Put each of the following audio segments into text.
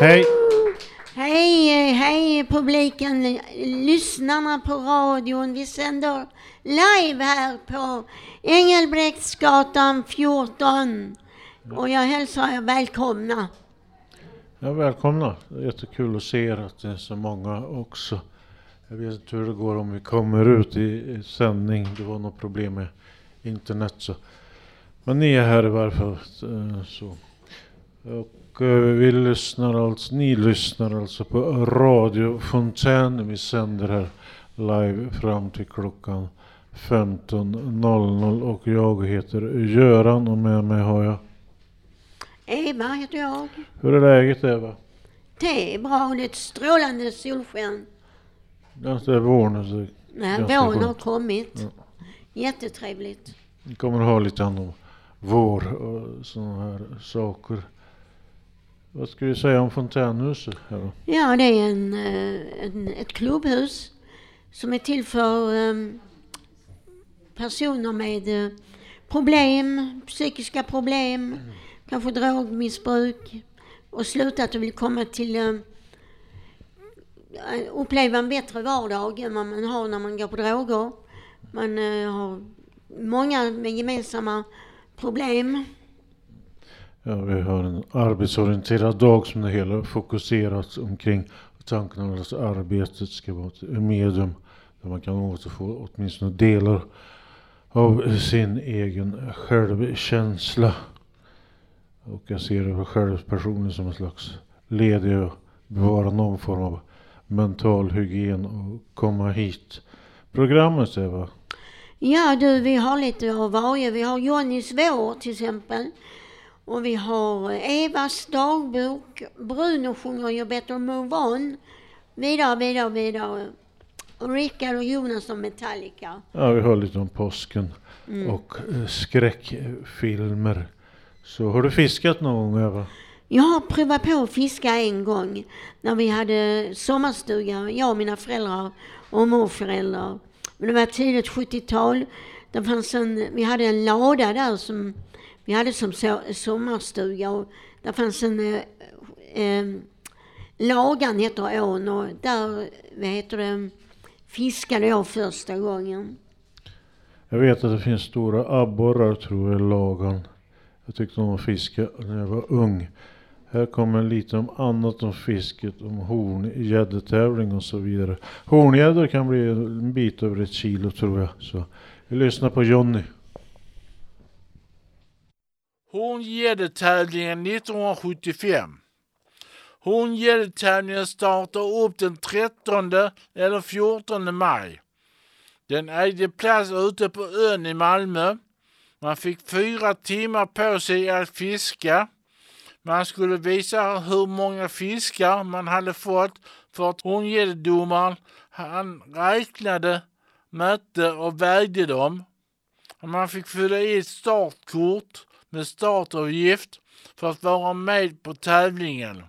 Hej! Hej, hej publiken, lyssnarna på radion. Vi sänder live här på Engelbrektsgatan 14. Och jag hälsar er välkomna. Ja, välkomna. Jättekul att se er att det är så många också. Jag vet inte hur det går om vi kommer ut i, sändning. Det var något problem med internet. Så. Men ni är här i varje fall. eh, Så. Och vi lyssnar alltså, ni lyssnar alltså på Radio Fontän. Vi sänder här live fram till klockan 15.00 och jag heter Göran och med mig har jag... Eva heter jag. Hur är läget Eva? Det är bra, det är ett strålande solsken. Det är vår nu. Nej, våren har kommit. Ja. Jättetrevligt. Vi kommer att ha lite hand om vår och sådana här saker. Vad ska vi säga om fontänhuset? Här? Ja, det är en, eh, en, ett klubbhus som är till för um, personer med eh, problem, psykiska problem, kanske drogmissbruk och slutat och vill komma till ehm, eh, uppleva en bättre vardag än vad man har när man går på droger. Man uh, har många med gemensamma problem. Ja, vi har en arbetsorienterad dag som det hela fokuserats omkring. Tanken är att arbetet ska vara ett medium där man kan återfå åtminstone delar av sin egen självkänsla. Och jag ser det själv personligen som en slags led i att bevara någon form av mental hygien och komma hit. Programmet Eva, Ja du, vi har lite av varje. Vi har Johnny vår till exempel. Och vi har Evas dagbok. Bruno sjunger You better move on. Vidare, vidare, vidare. Och Rickard och Jonas om Metallica. ja, vi har lite om påsken Mm. och eh, skräckfilmer. Så har du fiskat någon gång Eva? Jag har provat på att fiska en gång när vi hade sommarstuga, jag och mina föräldrar och morföräldrar. Men det var tidigt 70-tal. Det fanns en, vi hade en lada där som vi hade som so sommarstuga och där fanns en eh, eh, Lagan heter ån och där, vad heter det, fiskade jag första gången. Jag vet att det finns stora abborrar tror jag i Lagan. Jag tyckte om att fiska när jag var ung. Här kommer lite om annat om fisket, om horngäddetävling och så vidare. Horngäddor kan bli en bit över ett kilo tror jag. Så vi lyssnar på Jonny. Horngäddetävlingen 1975. Horngäddetävlingen startar upp den 13 eller 14 maj. Den ägde plats ute på ön i Malmö. Man fick fyra timmar på sig att fiska. Man skulle visa hur många fiskar man hade fått för att horngäddedomaren han räknade, mätte och vägde dem. Man fick fylla i ett startkort med startavgift för att vara med på tävlingen.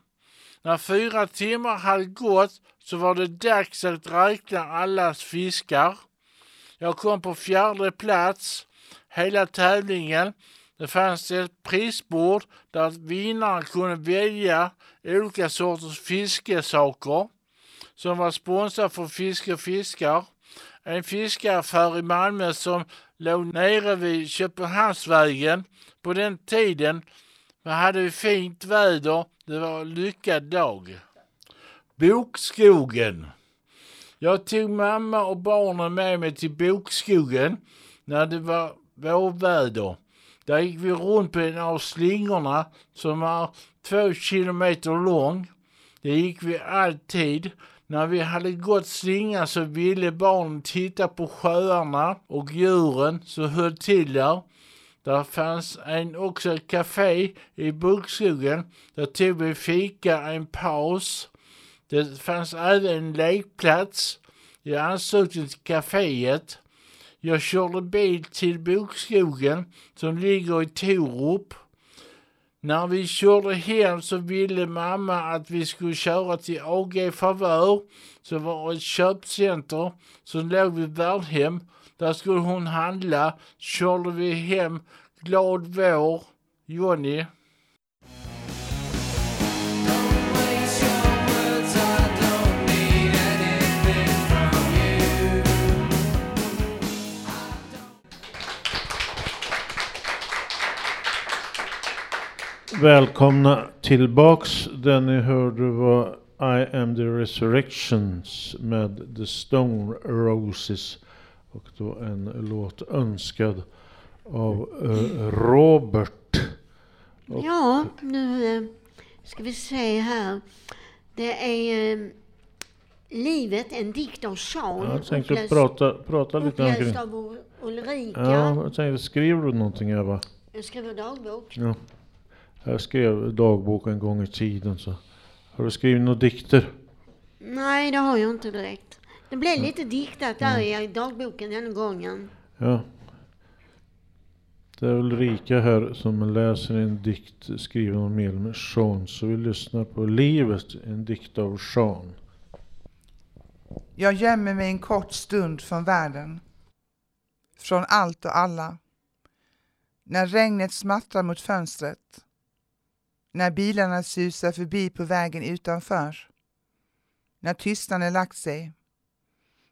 När fyra timmar hade gått så var det dags att räkna allas fiskar. Jag kom på fjärde plats. Hela tävlingen. Det fanns ett prisbord där vinnaren kunde välja olika sorters fiskesaker som var sponsrad för Fiske och fiskar. En fiskaffär i Malmö som låg nere vid Köpenhamnsvägen. På den tiden hade vi fint väder. Det var en lyckad dag. Bokskogen. Jag tog mamma och barnen med mig till bokskogen när det var vårväder. Där gick vi runt på en av slingorna som var två kilometer lång. Det gick vi alltid. När vi hade gått slingan så ville barnen titta på sjöarna och djuren som höll till där. Där fanns en, också ett café i bokskogen. Där tog vi fika, en paus. Det fanns även en lekplats i anslutning till kaféet. Jag körde bil till bokskogen som ligger i Torup. När vi körde hem så ville mamma att vi skulle köra till AG Favör som var ett köpcenter som låg vid Värdhem. Där skulle hon handla. Körde vi hem Glad vår, Johnny. Välkomna tillbaks. Den ni hörde var I am the resurrections med The Stone Roses. Och då en låt önskad av uh, Robert. Och, Ja, nu eh, ska vi se här. Det är eh, Livet, en dikt av Sean. jag tänkte uppläst- prata, prata lite omkring. Av Ul- Ulrika. Ja, jag tänkte, skriver du någonting Eva? Jag skriver dagbok. Ja. Jag skrev dagbok en gång i tiden så. Har du skrivit några dikter? Nej, det har jag inte direkt. Det blev lite diktat där i dagboken den gången. Ja. Det är Ulrika här som läser en dikt skriven av Melmer Sean. Så vi lyssnar på Livet, en dikt av Sean. Jag gömmer mig en kort stund från världen. Från allt och alla. När regnet smattrar mot fönstret. När bilarna susar förbi på vägen utanför. När tystnaden lagt sig.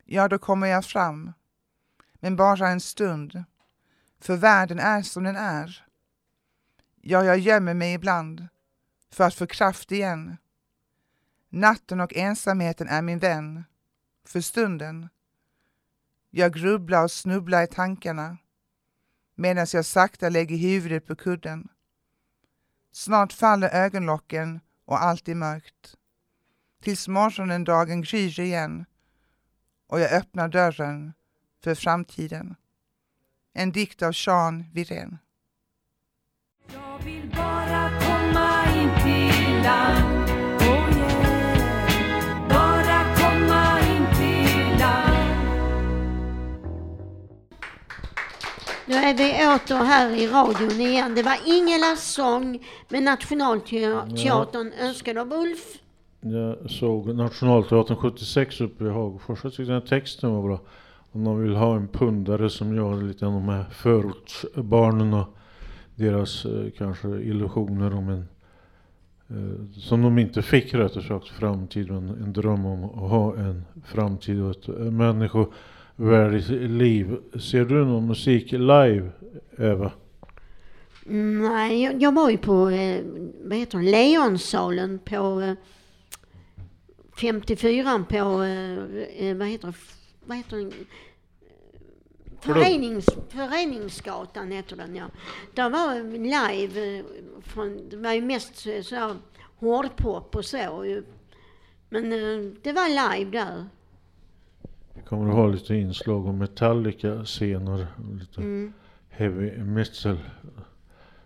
Ja, då kommer jag fram. Men bara en stund. För världen är som den är. Ja, jag gömmer mig ibland. För att få kraft igen. Natten och ensamheten är min vän för stunden. Jag grubblar och snubblar i tankarna medan jag sakta lägger huvudet på kudden. Snart faller ögonlocken och allt är mörkt. Tills morgonen dagen gryr igen och jag öppnar dörren för framtiden. En dikt av Sean Wirén. Jag vill bara komma in till land oh yeah. Bara komma in till land Nu är vi åter här i radion igen. Det var Ingelas sång med Nationalteatern önskad av Ulf. Jag såg Nationalteatern 76 uppe i Hagfors. Jag tyckte den här texten var bra. Om de vill ha en pundare som gör lite av de här förortsbarnen och deras eh, kanske illusioner om en eh, som de inte fick rättare sagt framtid men en dröm om att ha en framtid och ett eh, människovärdigt liv. Ser du någon musik live Eva? Mm, nej, jag, jag var ju på, eh, vad heter det, Leonsalen på eh, 54 på, eh, eh, vad heter det, vad heter den? Förenings, Föreningsgatan heter den ja. Där var live, eh, från, det var ju mest så här hårdpop och så ju. Men det var live där. Vi kommer att ha lite inslag om Metallica senare. och Lite Mm. heavy metal.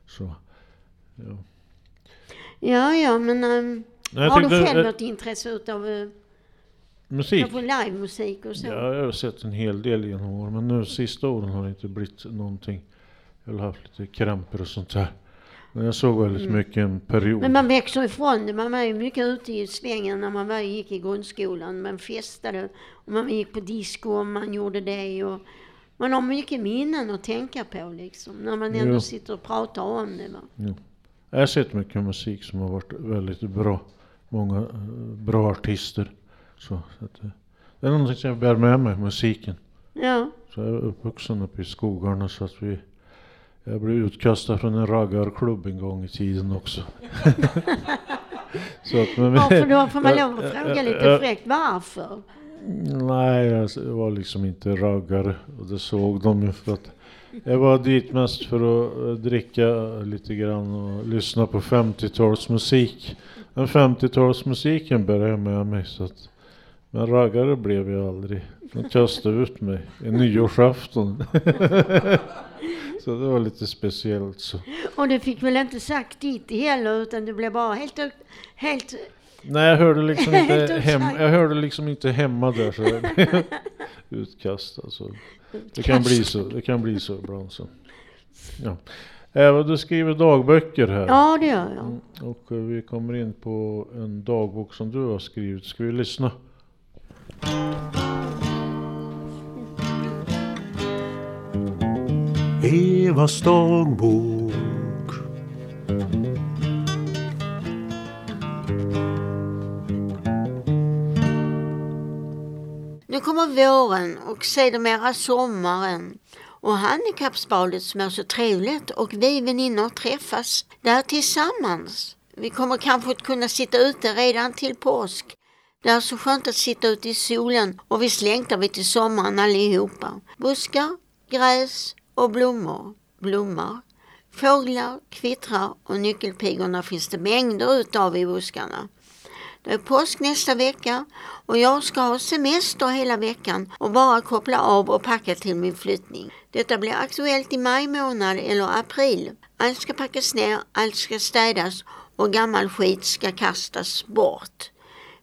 Så, ja. Ja, ja, men Nej, jag har du själv eh, något intresse utav eh, Musik? kanske livemusik och så? Ja, jag har sett en hel del genom åren. Men nu sista åren har det inte blivit någonting. Jag har haft lite kramper och sånt där. Men jag såg väldigt Mm. mycket en period. Men man växer ifrån det. Man var ju mycket ute i svängen när man var, gick i grundskolan. Man festade och man gick på disco och man gjorde det. Och man har mycket minnen att tänka på liksom. När man ändå Jo. sitter och pratar om det. Va? Jag har sett mycket musik som har varit väldigt bra. Många eh, bra artister. Så, så att, eh, det är någonting som jag bär med mig, musiken. Ja, Så jag är uppvuxen uppe i skogarna så att vi jag blev utkastad från en raggarklubb en gång i tiden också. så att, men, varför då? Får man lov att fråga lite fräckt varför? Nej, jag var liksom inte raggare och det såg de ju för att jag var dit mest för att eh, dricka lite grann och lyssna på 50-talsmusik. Men 50-talsmusiken bär jag med mig så att men raggare blev jag aldrig. De kastade ut mig i nyårsafton. så det var lite speciellt så. Och du fick väl inte sagt ditt heller utan du blev bara helt, helt Nej, jag hörde liksom inte, hem, jag hörde liksom inte hemma där så jag blev utkastad. Så. Det kan bli så, det kan bli så ibland. Så. Ja. Eva, du skriver dagböcker här. Ja, det gör jag. Mm, Och eh, vi kommer in på en dagbok som du har skrivit. Ska vi lyssna? Evas dagbok Nu kommer våren och sedermera sommaren och handikappsbadet som är så trevligt och vi väninnor träffas där tillsammans. Vi kommer kanske att kunna sitta ute redan till påsk. Det är så skönt att sitta ute i solen och visst längtar vi till sommaren allihopa. Buskar, gräs och blommor blommar. Fåglar kvittrar och nyckelpigorna finns det mängder utav i buskarna. Det är påsk nästa vecka och jag ska ha semester hela veckan och bara koppla av och packa till min flyttning. Detta blir aktuellt i maj månad eller april. Allt ska packas ner, allt ska städas och gammal skit ska kastas bort.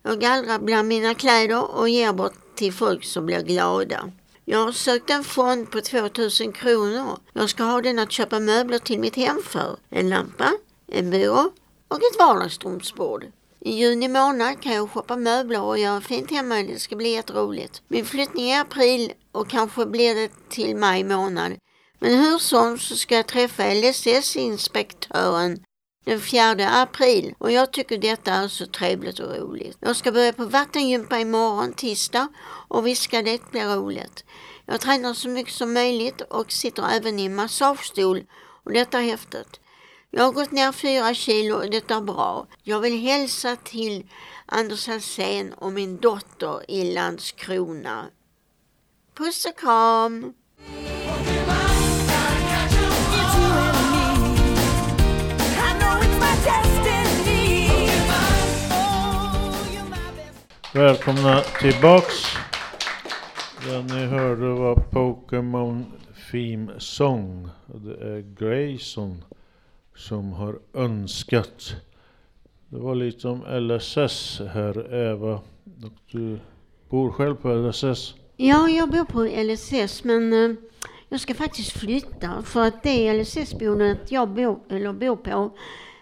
Jag gallrar bland mina kläder och ger bort till folk som blir glada. Jag har sökt en fond på 2000 kronor. Jag ska ha den att köpa möbler till mitt hem för. En lampa, en byrå och ett vardagsrumsbord. I juni månad kan jag shoppa möbler och göra fint hemma. Det ska bli jätteroligt. Min flyttning är i april och kanske blir det till maj månad. Men hur som så ska jag träffa LSS-inspektören den 4 april och jag tycker detta är så trevligt och roligt. Jag ska börja på vattengympa imorgon tisdag och visst ska det bli roligt. Jag tränar så mycket som möjligt och sitter även i en massagestol och detta är häftigt. Jag har gått ner fyra kilo och detta är bra. Jag vill hälsa till Anders Hansén och min dotter i Landskrona. Puss och kram! Välkomna tillbaks. Det ni hörde var Pokémon Theme Song. Det är Grayson som har önskat. Det var lite om LSS här Eva. Och du bor själv på LSS. Ja, jag bor på LSS men eh, jag ska faktiskt flytta för att det LSS-boendet jag bor, eller bor på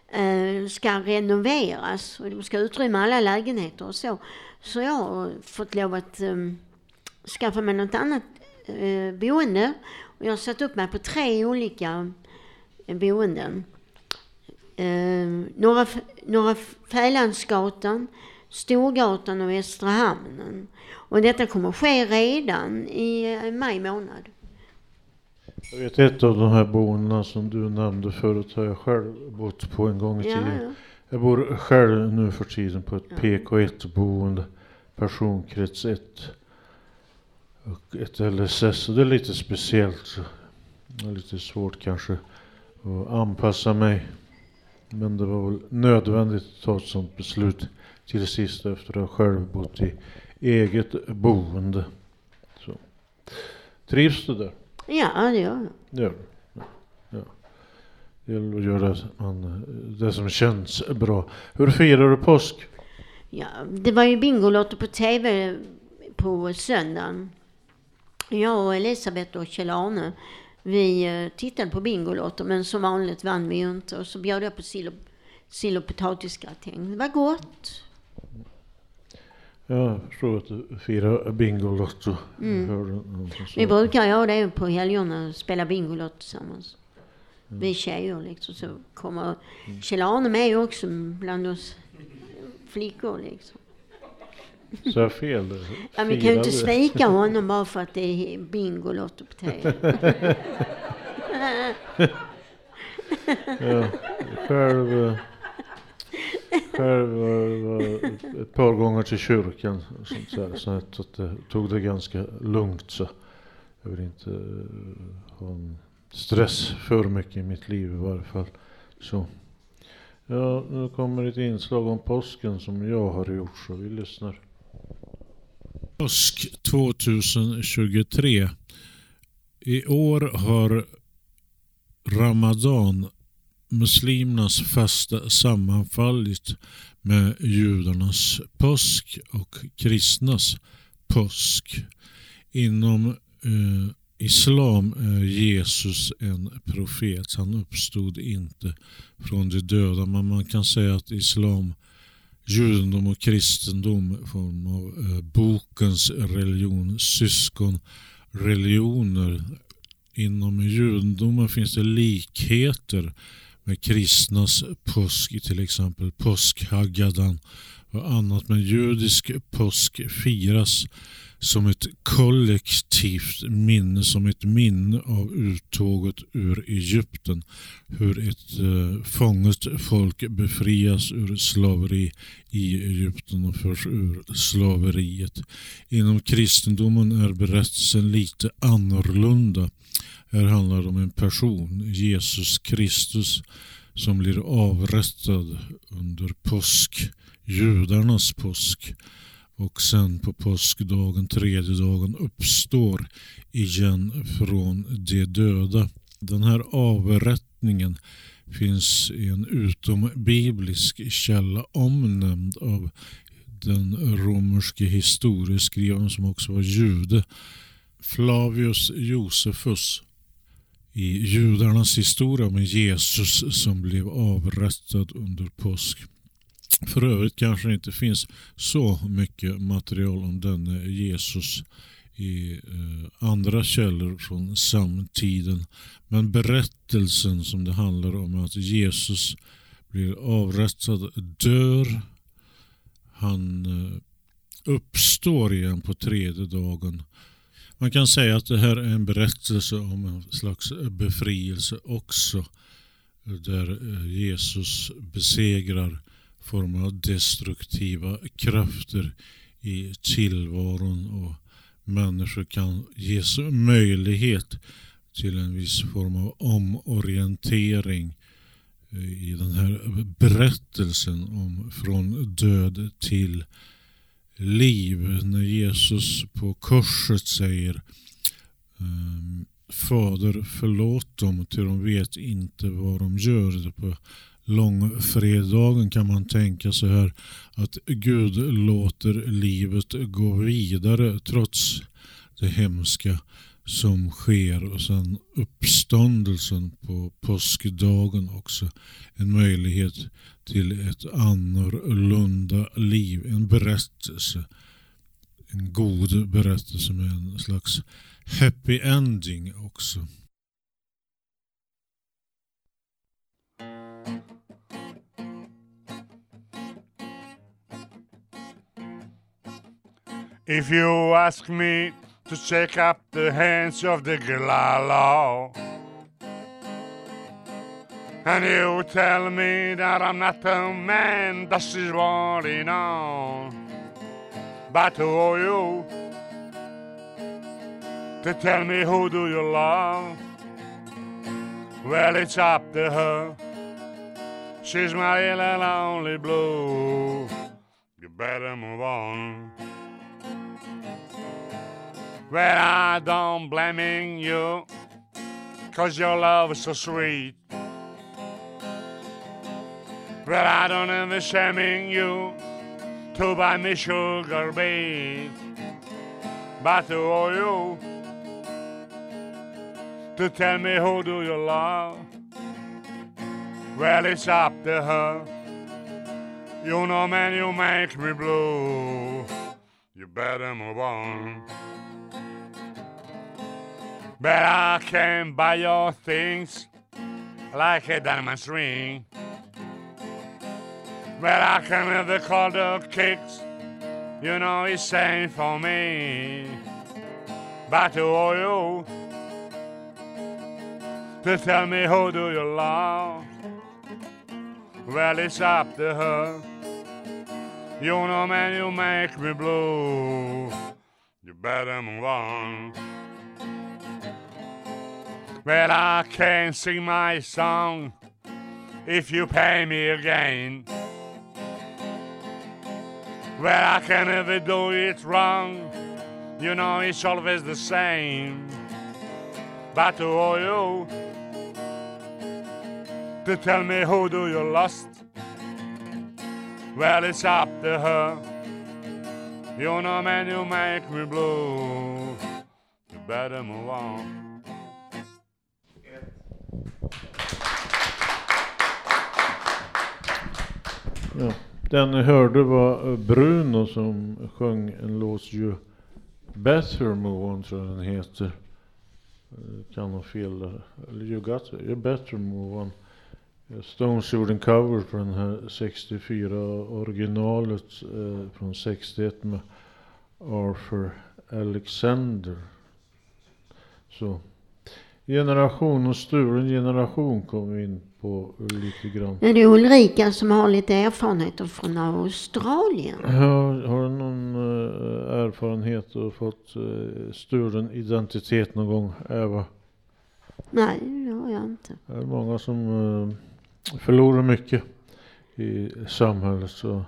eh, ska renoveras och de ska utrymma alla lägenheter och så. Så jag har fått lov att um, skaffa mig något annat uh, boende och jag har satt upp mig på tre olika boenden. Eh, Norra, Norra Fälandsgatan, Storgatan och Västra Hamnen. Och detta kommer ske redan i eh, maj månad. Jag vet ett av de här boendena som du nämnde förut har jag själv bott på en gång i tiden. ja. Jag bor själv nu för tiden på ett Ja. PK1-boende, personkrets 1 och ett LSS. Och det är lite speciellt. Det är lite svårt kanske att anpassa mig. Men det var väl nödvändigt att ta ett sådant beslut till sist efter att ha själv bott i eget boende. Så. Trivs du där? Ja, det gör jag. Ja. Ja. Det gäller att göra man, det som känns bra. Hur firar du påsk? Ja, det var ju Bingolotto på TV på söndagen. Jag och Elisabeth och Kjell-Arne, vi eh, tittade på Bingolotto men som vanligt vann vi ju inte och så bjöd jag på sill och, sill och potatisgratäng. Det var gott. Jag förstår att du firar Bingolotto. Mm. Vi brukar göra det på helgerna, spela Bingolotto tillsammans. Vi tjejer liksom. Så kommer Kjell-Arne med också bland oss flickor liksom. Så jag fel? Ja, vi kan ju inte svika honom bara för att det är Bingolotto på TV. Ja. Själv, eh, själv var, var ett par gånger till kyrkan. Sånt där, så det tog det ganska lugnt. Så jag vill inte eh, ha en stress för mycket i mitt liv i varje fall. Så. Ja, nu kommer ett inslag om påsken som jag har gjort så vi lyssnar. Påsk 2023. I år har Ramadan, muslimernas fasta, sammanfallit med judarnas påsk och kristnas påsk. Inom eh, islam är Jesus en profet. Han uppstod inte från de döda men man kan säga att islam, judendom och kristendom form av eh, bokens religion, syskonreligioner Inom judendomen finns det likheter med kristnas påsk, till exempel påskhaggadan och annat. Men judisk påsk firas som ett kollektivt minne, som ett minne av uttåget ur Egypten. Hur ett eh, fånget folk befrias ur slaveri i Egypten och förs ur slaveriet. Inom kristendomen är berättelsen lite annorlunda. Här handlar det om en person, Jesus Kristus, som blir avrättad under påsk, judarnas påsk och sen på påskdagen, tredje dagen, uppstår igen från de döda. Den här avrättningen finns i en utombiblisk källa omnämnd av den romerske historieskrivaren som också var jude, Flavius Josefus i judarnas historia med Jesus som blev avrättad under påsk. För övrigt kanske det inte finns så mycket material om denne Jesus i eh, andra källor från samtiden. Men berättelsen som det handlar om att Jesus blir avrättad, dör, han eh, uppstår igen på tredje dagen. Man kan säga att det här är en berättelse om en slags befrielse också. Där eh, Jesus besegrar former av destruktiva krafter i tillvaron och människor kan ges möjlighet till en viss form av omorientering i den här berättelsen om från död till liv. När Jesus på korset säger ehm, Fader förlåt dem till de vet inte vad de gör. På långfredagen kan man tänka så här att Gud låter livet gå vidare trots det hemska som sker och sen uppståndelsen på påskdagen också. En möjlighet till ett annorlunda liv. En berättelse. En god berättelse med en slags happy ending också. If you ask me to shake up the hands of the Galalo, and you tell me that I'm not the man that she's wanting on, but who are you to tell me who do you love? Well, it's up to her. She's my little lonely blue. You better move on. Well, I don't blaming you, cause your love is so sweet. Well, I don't ever shaming you to buy me sugar beet. But who are you to tell me who do you love? Well, it's up to her. You know, man, you make me blue. You better move on. But I can buy your things like a diamond ring. But I can call the kicks. You know it's same for me. But who are you to tell me who do you love? Well, it's up to her. You know, man, you make me blue. You better move on. Well, I can sing my song if you pay me again. Well, I can never do it wrong. You know, it's always the same. But who are you to tell me who do you lost? Well, it's up to her. You know, man, you make me blue. You better move on. Ja. Den ni hörde var eh, Bruno som sjöng en låt ju Better Move On tror jag den heter. Eh, kan ha fel där. Eller You Got You Better Move On. Eh, Stones gjorde en cover på den här 64 originalet eh, från 61 med Arthur Alexander. Så. Generation och stulen generation kom vi in på lite grann. Är det Ulrika som har lite erfarenheter från Australien? Har, har du någon eh, erfarenhet och fått uh, stulen identitet någon gång, Eva? Nej, det har jag inte. Det är många som eh, förlorar mycket i samhället. Så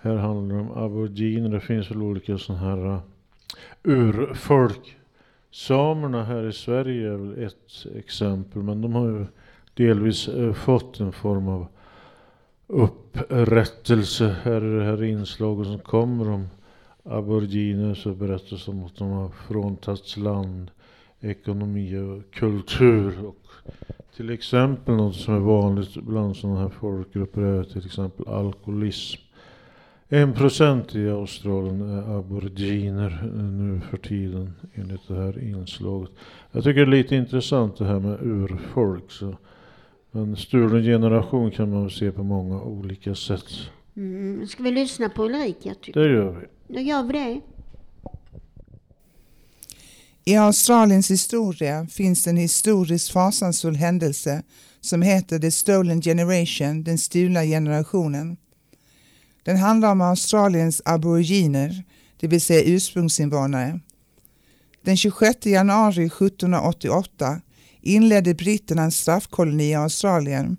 här handlar det om aboriginer. Det finns väl olika sådana här urfolk. Samerna här i Sverige är väl ett exempel. Men de har ju delvis eh, fått en form av upprättelse. Här är det här inslaget som kommer om aboriginer så berättas om att de har fråntagits land, ekonomi och kultur. Och till exempel något som är vanligt bland sådana här folkgrupper är till exempel alkoholism. En procent i Australien är aboriginer nu för tiden enligt det här inslaget. Jag tycker det är lite intressant det här med urfolk. Så. Men stulen generation kan man se på många olika sätt. Mm. Ska vi lyssna på Ulrika? tycker Det gör vi. Då gör vi det. I Australiens historia finns en historiskt fasansfull händelse som heter The Stolen Generation, den stulna generationen. Den handlar om Australiens aboriginer, det vill säga ursprungsinvånare. Den 26 januari 1788 inledde britterna en straffkoloni i Australien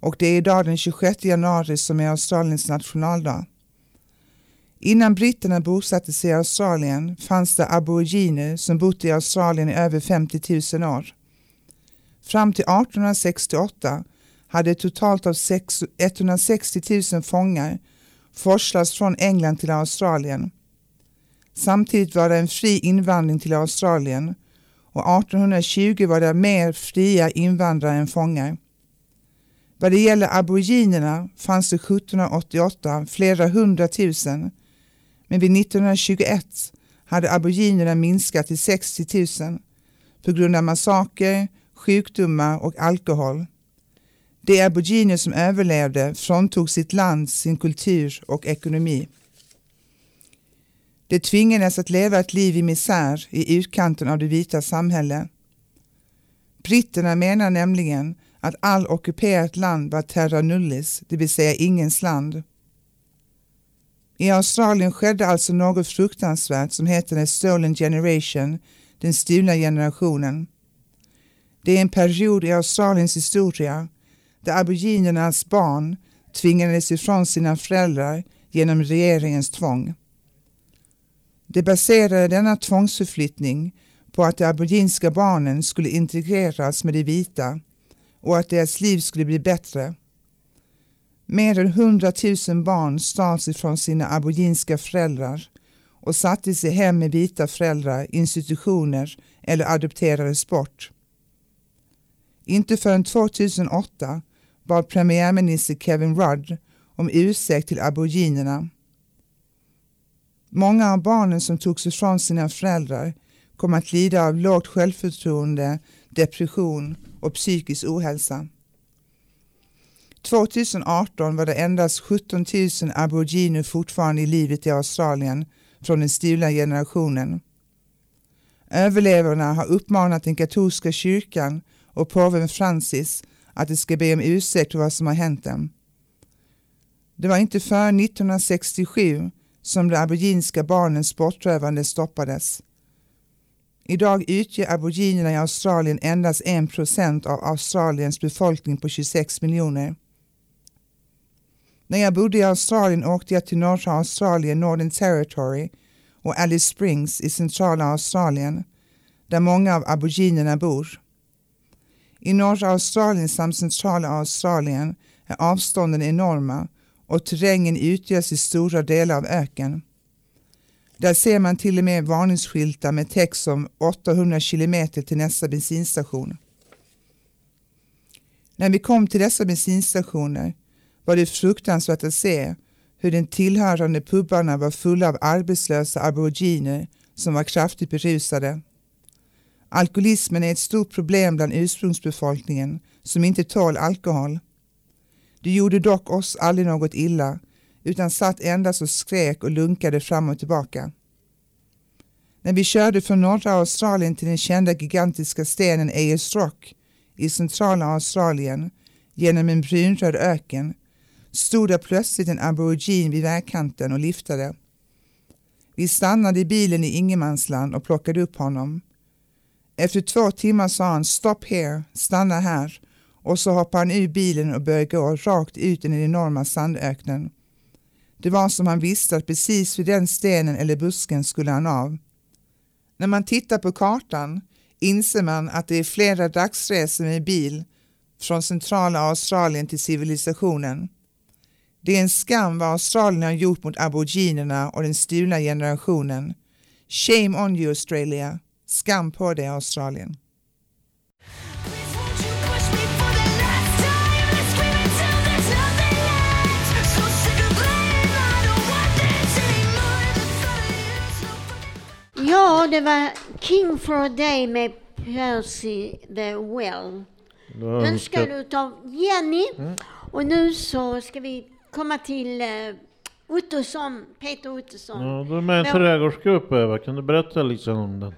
och det är idag den 26 januari som är Australiens nationaldag. Innan britterna bosatte sig i Australien fanns det aboriginer som bott i Australien i över 50 000 år. Fram till 1868 hade totalt av 160 000 fångar forslas från England till Australien. Samtidigt var det en fri invandring till Australien och 1820 var det mer fria invandrare än fångar. Vad det gäller aboriginerna fanns det 1788 flera hundratusen men vid 1921 hade aboriginerna minskat till 60 000 på grund av massaker, sjukdomar och alkohol. De aboriginer som överlevde fråntog sitt land, sin kultur och ekonomi. De tvingades att leva ett liv i misär i utkanten av det vita samhället. Britterna menar nämligen att all ockuperat land var terra nullis, det vill säga ingens land. I Australien skedde alltså något fruktansvärt som heter The Stolen Generation, den stulna generationen. Det är en period i Australiens historia där aboriginernas barn tvingades ifrån sina föräldrar genom regeringens tvång. Det baserade denna tvångsförflyttning på att de aboriginska barnen skulle integreras med de vita och att deras liv skulle bli bättre. Mer än 100 000 barn stals ifrån sina aboriginska föräldrar och sattes i hem med vita föräldrar, institutioner eller adopterades bort. Inte förrän 2008 bad premiärminister Kevin Rudd om ursäkt till aboriginerna. Många av barnen som togs ifrån sina föräldrar kom att lida av lågt självförtroende, depression och psykisk ohälsa. 2018 var det endast 17 000 aboriginer fortfarande i livet i Australien från den stulna generationen. Överlevarna har uppmanat den katolska kyrkan och påven Francis att de ska be om ursäkt för vad som har hänt dem. Det var inte före 1967 som de aboriginska barnens bortrövande stoppades. Idag utgör aboriginerna i Australien endast 1 procent av Australiens befolkning på 26 miljoner. När jag bodde i Australien åkte jag till norra Australien, Northern Territory och Alice Springs i centrala Australien, där många av aboriginerna bor. I norra Australien samt centrala Australien är avstånden enorma och terrängen utgörs i stora delar av öken. Där ser man till och med varningsskyltar med text om 800 kilometer till nästa bensinstation. När vi kom till dessa bensinstationer var det fruktansvärt att se hur den tillhörande pubarna var fulla av arbetslösa aboriginer som var kraftigt berusade. Alkoholismen är ett stort problem bland ursprungsbefolkningen som inte tål alkohol. Det gjorde dock oss aldrig något illa utan satt endast och skrek och lunkade fram och tillbaka. När vi körde från norra Australien till den kända gigantiska stenen AS Rock i centrala Australien genom en brunröd öken stod där plötsligt en aborigin vid vägkanten och liftade. Vi stannade i bilen i ingenmansland och plockade upp honom. Efter två timmar sa han “Stop here, stanna här” och så hoppade han ur bilen och började gå rakt ut i den enorma sandöknen. Det var som han visste att precis vid den stenen eller busken skulle han av. När man tittar på kartan inser man att det är flera dagsresor med bil från centrala Australien till civilisationen. Det är en skam vad Australien har gjort mot aboriginerna och den stulna generationen. Shame on you Australia. Skam på dig Australien. Ja, det var King for a Day med Percy the Well. Önskad utav Jenny. Och nu så ska vi komma till uh, Ottosson, Peter Ottosson. Ja, du är med i en trädgårdsgrupp Eva, kan du berätta lite om den?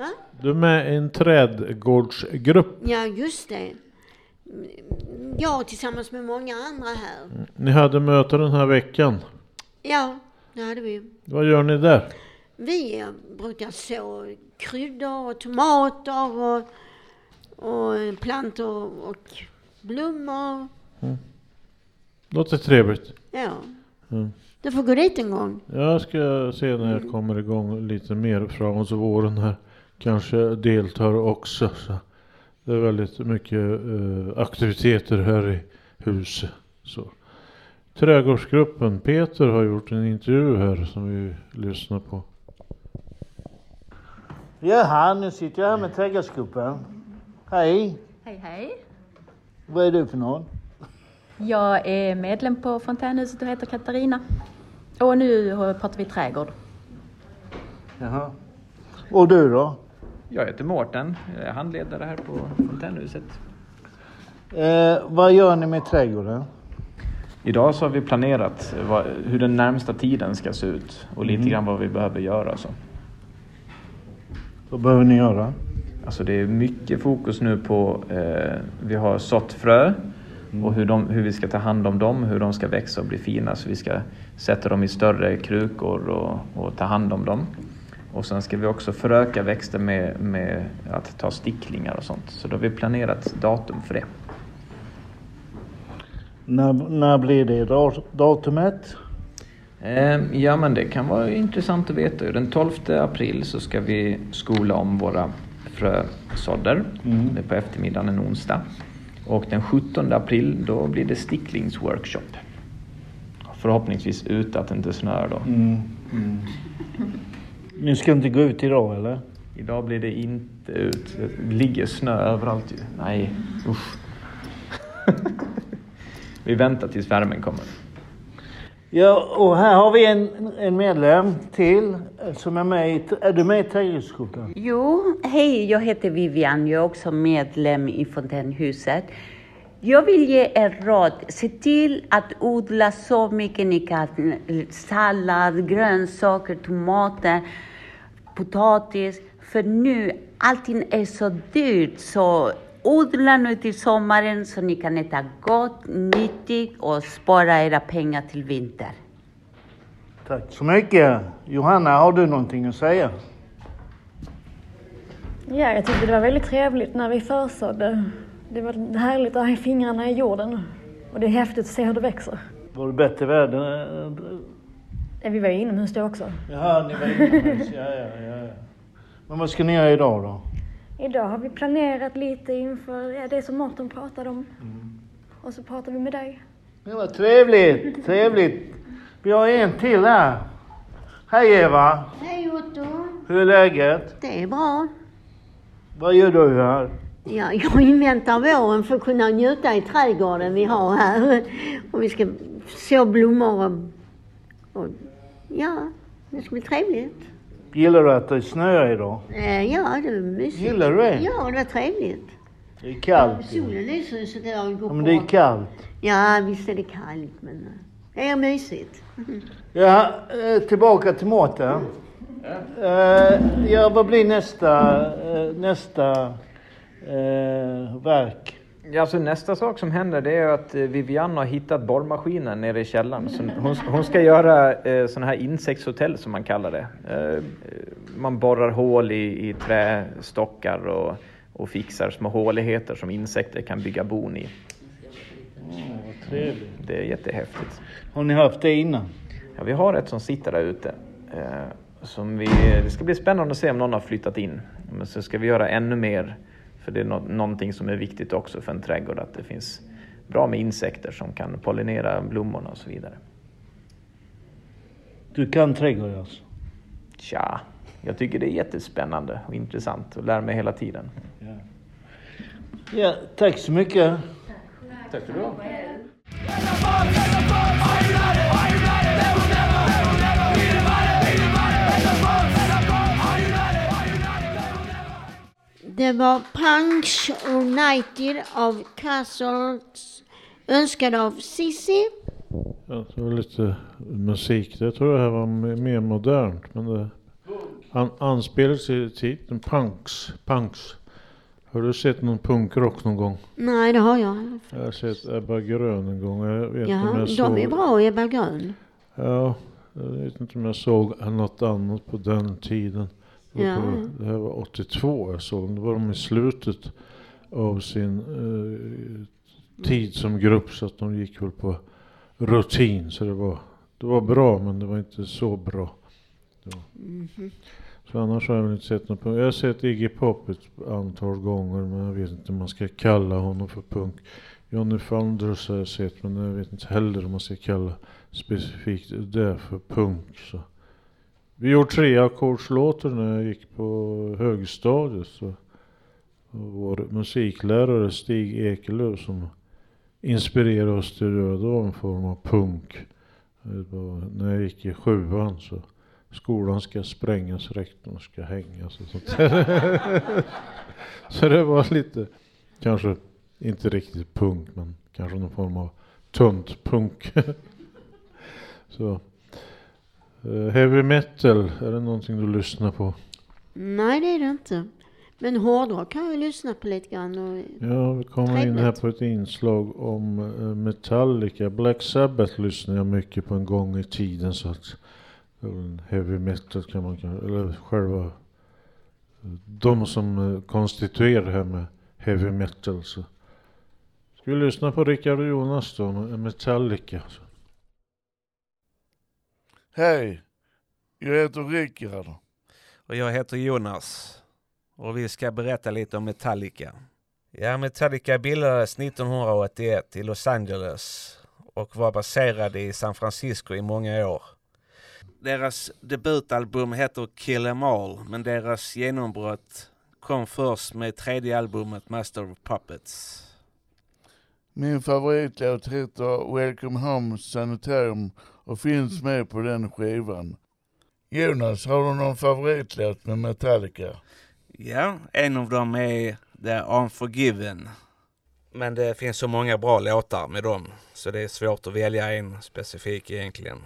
Va? Du är med i en trädgårdsgrupp. Ja, just det. Mm, Jag tillsammans med många andra här. Ni hade möte den här veckan. Ja, det hade vi. Vad gör ni där? Vi eh, brukar så kryddor och tomater och, och plantor och blommor. Låter trevligt. Ja. Mm. Du får gå dit en gång. Jag ska se när jag kommer igång lite mer framåt våren här. Kanske deltar också. Så det är väldigt mycket eh, aktiviteter här i huset. Så. Trädgårdsgruppen, Peter har gjort en intervju här som vi lyssnar på. Jaha, nu sitter jag här med trädgårdsgruppen. Hej, Hej, hej. vad är du för någon? Jag är medlem på Fontänhuset och heter Katarina. Och nu pratar vi trädgård. Jaha. Och du då? Jag heter Mårten, jag är handledare här på Fontänhuset. Eh, vad gör ni med trädgården? Idag så har vi planerat vad, hur den närmsta tiden ska se ut och lite Mm. grann vad vi behöver göra. Så. Vad behöver ni göra? Alltså det är mycket fokus nu på, eh, vi har sått frö och hur, de, hur vi ska ta hand om dem, hur de ska växa och bli fina. Så vi ska sätta dem i större krukor och, och ta hand om dem. Och sen ska vi också föröka växter med, med att ta sticklingar och sånt. Så då har vi planerat datum för det. När, när blir det dat- datumet? Eh, Ja men det kan vara intressant att veta. Den 12 april så ska vi skola om våra frösådder. Mm. Det är på eftermiddagen en onsdag. Och den 17 april då blir det sticklingsworkshop. Förhoppningsvis ute att det inte snöar då. Mm. Mm. Ni ska inte gå ut idag eller? Idag blir det inte ut. Det ligger snö överallt ju. Nej, usch. vi väntar tills värmen kommer. Ja, och här har vi en, en medlem till som är med i... Är du med i trädgårdsgruppen? Jo, hej, jag heter Vivian. Jag är också medlem i Fontänhuset. Jag vill ge er råd. Se till att odla så mycket ni kan. Sallad, grönsaker, tomater, potatis. För nu, allting är så dyrt. Så odla nu till sommaren så ni kan äta gott, nyttigt och spara era pengar till vinter. Tack så mycket. Johanna, har du någonting att säga? Ja, jag tyckte det var väldigt trevligt när vi försådde. Det var härligt att ha fingrarna i jorden. Och det är häftigt att se hur det växer. Var det bättre väder? Ja, Vi var ju inomhus då också. Jaha, ni var inomhus. Ja, ja, ja, ja. Men vad ska ni göra idag då? Idag har vi planerat lite inför ja, det som Mårten pratade om. Och så pratar vi med dig. Det var trevligt, trevligt. Vi har en till här. Hej Eva, Hej Otto. hur är läget? Det är bra. Vad gör du här? Ja, jag inväntar våren för att kunna njuta i trädgården vi har här. Och vi ska så blommor och, och ja, det ska bli trevligt. Gillar du att det snöar idag? Eh, ja, det var mysigt. Gillar du det? Ja, det var trevligt. Det är kallt. Solen lyser så där går Ja, men det är kallt. Ja, visst är det kallt men eh, det är mysigt. Ja, eh, tillbaka till Mårten. Eh, ja, vad blir nästa, nästa verk? Ja, alltså nästa sak som händer det är att eh, Vivian har hittat borrmaskinen nere i källaren. Så hon, hon ska göra eh, sådana här insektshotell som man kallar det. Eh, man borrar hål i, i trästockar och, och fixar små håligheter som insekter kan bygga bon i. Oh, vad trevligt. Det är jättehäftigt. Har ni haft det innan? Ja, vi har ett som sitter där ute. Eh, som vi, det ska bli spännande att se om någon har flyttat in. Men så ska vi göra ännu mer. För det är nå- någonting som är viktigt också för en trädgård. Att det finns bra med insekter som kan pollinera blommorna och så vidare. Du kan trädgård alltså? Tja, jag tycker det är jättespännande och intressant och lär mig hela tiden. Ja, tack så mycket. Tack för det. Det var Punch United av Castles önskad av Sissi. Ja, det var lite musik. Det tror jag här var mer modernt. Men det an, anspelas till titeln Punks. Punks. Har du sett någon punkrock någon gång? Nej, det har jag. Jag har sett Ebba Grön en gång. Jag vet Jaha, jag de såg... är bra, Ebba Grön. Ja, jag vet inte om jag såg något annat på den tiden. Ja. det här var 82 jag såg. Då var de i slutet av sin eh, tid som grupp så att de gick väl på rutin. Så det var, det var bra men det var inte så bra. Var- Mhm. Så annars har jag väl inte sett något punk. Jag har sett Iggy Pop ett antal gånger men jag vet inte om man ska kalla honom för punk. Johnny Thunders har jag sett men jag vet inte heller om man ska kalla specifikt det för punk. Så. Vi gjorde tre ackordslåtar när jag gick på högstadiet. Så. Vår musiklärare Stig Ekelöf som inspirerade oss till då en form av punk. När jag gick i sjuan så skolan ska sprängas, rektorn ska hängas och sånt där. Så det var lite, kanske inte riktigt punk men kanske någon form av tunt punk. Så eh, heavy metal, är det någonting du lyssnar på? Nej, det är det inte. Men hårdrock kan jag lyssna på lite grann. Och... Ja, vi kommer in här på ett inslag om eh, Metallica. Black Sabbath lyssnade jag mycket på en gång i tiden så att heavy metal kan man kanske, eller själva eh, de som konstituerar det här med heavy metal. Så. Ska vi lyssna på Rickard och Jonas då, med Metallica. Så. Hej, jag heter Rickard. Och jag heter Jonas. Och vi ska berätta lite om Metallica. Ja, Metallica bildades 1981 i Los Angeles och var baserade i San Francisco i många år. Deras debutalbum heter Kill Em All, men deras genombrott kom först med tredje albumet Master of Puppets. Min favoritlåt heter Welcome Home Sanitarium och finns med på den skivan. Jonas, har du någon favoritlåt med Metallica? Ja, en av dem är The Unforgiven. Men det finns så många bra låtar med dem så det är svårt att välja en specifik egentligen.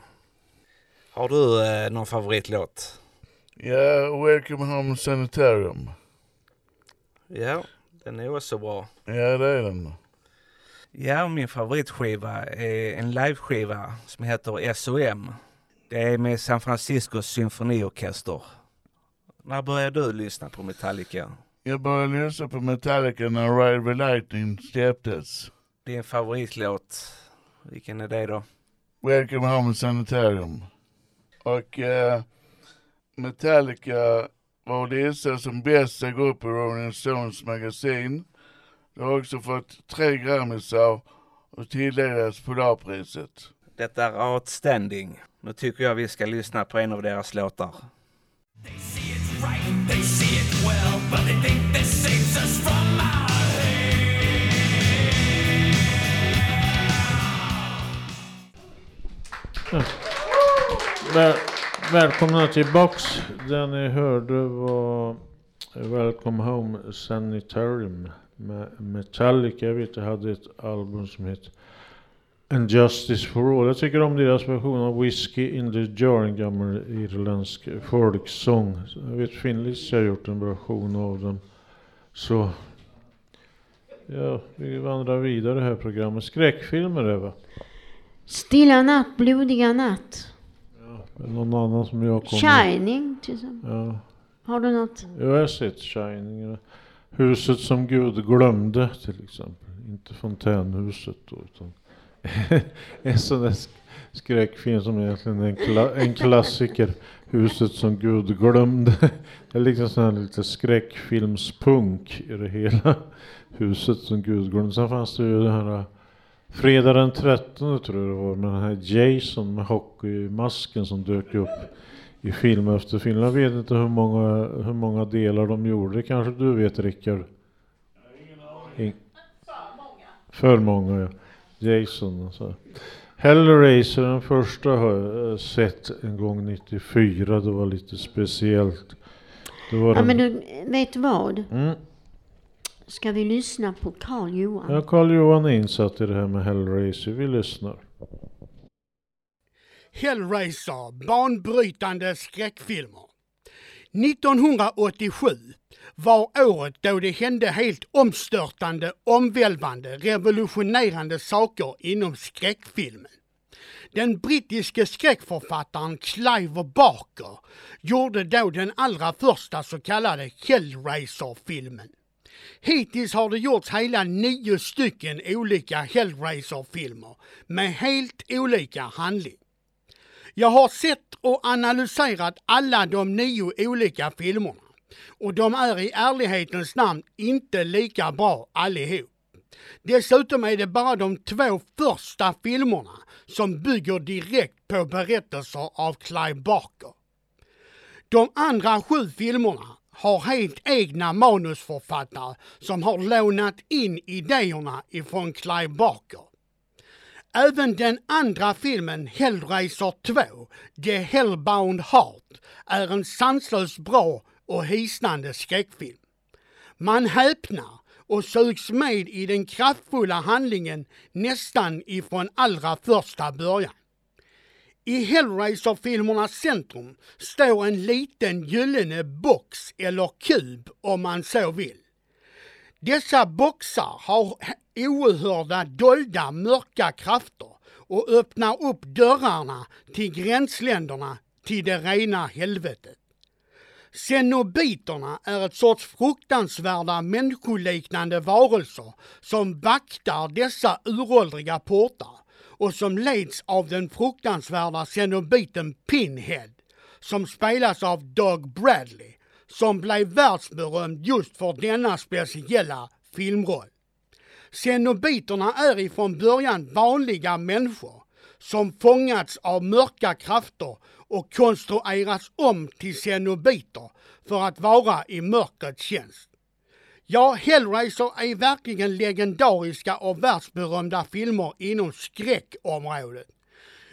Har du eh, någon favoritlåt? Ja, Welcome Home Sanitarium. Ja, den är också bra. Ja, det är den. Ja, min favoritskiva är en liveskiva som heter SOM. Det är med San Franciscos symfoniorkester. När började du lyssna på Metallica? Jag började lyssna på Metallica när Ride the Lightning släpptes. Din favoritlåt, vilken är det då? Welcome Home Sanitarium. Och eh, Metallica var listad som bästa grupp i Rolling Stones magasin. De har också fått tre Grammisar och tilldelats Polarpriset. Detta är outstanding. Nu tycker jag vi ska lyssna på en av deras låtar. Väl, välkomna tillbaks. Det ni hörde var Welcome Home Sanitarium med Metallica. Jag vet jag hade ett album som heter And Justice for All. Jag tycker om deras version av Whiskey in the Jar, en gammal irländsk folksång. Jag vet Finlis har gjort en version av den. Så ja, vi vandrar vidare här programmet. Skräckfilmer Eva? Stilla natt, blodiga natt. Eller någon annan som jag kommer Shining till exempel. Ja. Har du något? Jag har sett Shining. Huset som Gud glömde till exempel. Inte fontänhuset då utan en sån där skräckfilm som egentligen är en, kla- en klassiker. Huset som Gud glömde. Det är liksom sån här lite skräckfilmspunk i det hela. Huset som Gud glömde. Sen fanns det ju den här äh, Fredag den 13 tror jag det var med den här Jason med hockeymasken som dök upp i film efter film. Jag vet inte hur många, hur många delar de gjorde. Det kanske du vet Rickard? In- För många ja. Jason alltså. Hellraiser den första har jag eh, sett en gång 94. Det var lite speciellt. Det var Ja den- men du, vet du vad? Mm. Ska vi lyssna på Karl Johan? Ja, Carl Johan är insatt i det här med Hellraiser. Vi lyssnar. Hellraiser, banbrytande skräckfilmer. 1987 var året då det hände helt omstörtande, omvälvande, revolutionerande saker inom skräckfilmen. Den brittiske skräckförfattaren Clive Barker gjorde då den allra första så kallade Hellraiser-filmen. Hittills har det gjorts hela nio stycken olika Hellraiser-filmer med helt olika handling. Jag har sett och analyserat alla de nio olika filmerna och de är i ärlighetens namn inte lika bra allihop. Dessutom är det bara de två första filmerna som bygger direkt på berättelser av Clive Barker. De andra sju filmerna har helt egna manusförfattare som har lånat in idéerna ifrån Clive Barker. Även den andra filmen, Hellraiser 2, The Hellbound Heart, är en sanslöst bra och hisnande skräckfilm. Man häpnar och sugs med i den kraftfulla handlingen nästan ifrån allra första början. I Hellraiser-filmernas centrum står en liten gyllene box eller kub om man så vill. Dessa boxar har oerhörda dolda mörka krafter och öppnar upp dörrarna till gränsländerna till det rena helvetet. Cenobiterna är ett sorts fruktansvärda människoliknande varelser som vaktar dessa uråldriga portar och som leds av den fruktansvärda cenobiten Pinhead som spelas av Doug Bradley som blev världsberömd just för denna speciella filmroll. Cenobiterna är ifrån början vanliga människor som fångats av mörka krafter och konstruerats om till cenobiter för att vara i mörkrets tjänst. Ja, Hellraiser är verkligen legendariska och världsberömda filmer inom skräckområdet.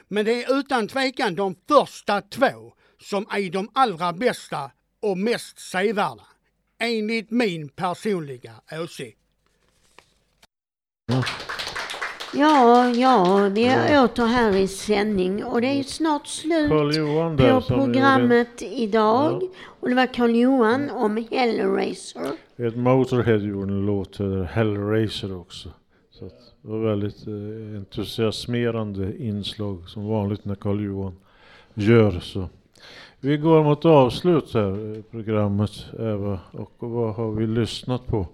Men det är utan tvekan de första två som är de allra bästa och mest sevärda. Enligt min personliga åsikt. Ja, ja, vi är åter här i sändning och det är snart slut på programmet idag. Och det var Carl Johan om Hellraiser. Ett Motorhead gjorde en låt heter Hellraiser också. Så det var väldigt eh, entusiasmerande inslag som vanligt när Carl Johan gör så. Vi går mot avslut här i programmet Eva och vad har vi lyssnat på?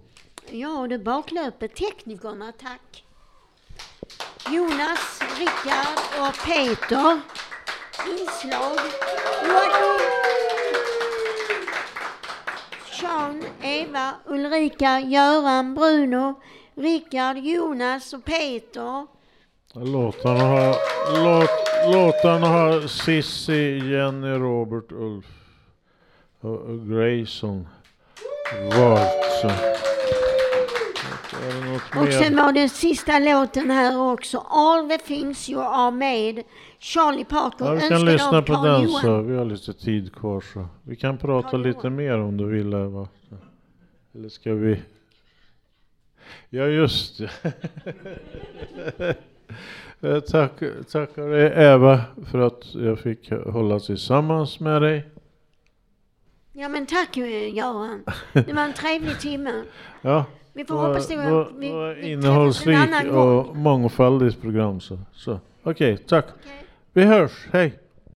Ja, det baklöper teknikerna, tack. Jonas, Rickard och Peter. Inslag. Joakim. Sean, Eva, Ulrika, Göran, Bruno, Rickard, Jonas och Peter. Låtarna har, låt, låtarna har Sissi, Jenny, Robert, Ulf och, och Grayson valt. Och sen var det sista låten här också. All the things you are made. Charlie Parker Ja, vi kan lyssna på Carl den Johan. så. Vi har lite tid kvar så. Vi kan prata lite mer om du vill Eva. Eller ska vi? Ja just det. Tack, tackar dig Eva för att jag fick hålla tillsammans med dig. Ja men tack eh, Göran. Det var en trevlig timme. Ja, Vi får det hoppas var- det var- det var vi- vi innehållsrik och mångfaldigt program. Så, så. okej, tack. Vi hörs, hej!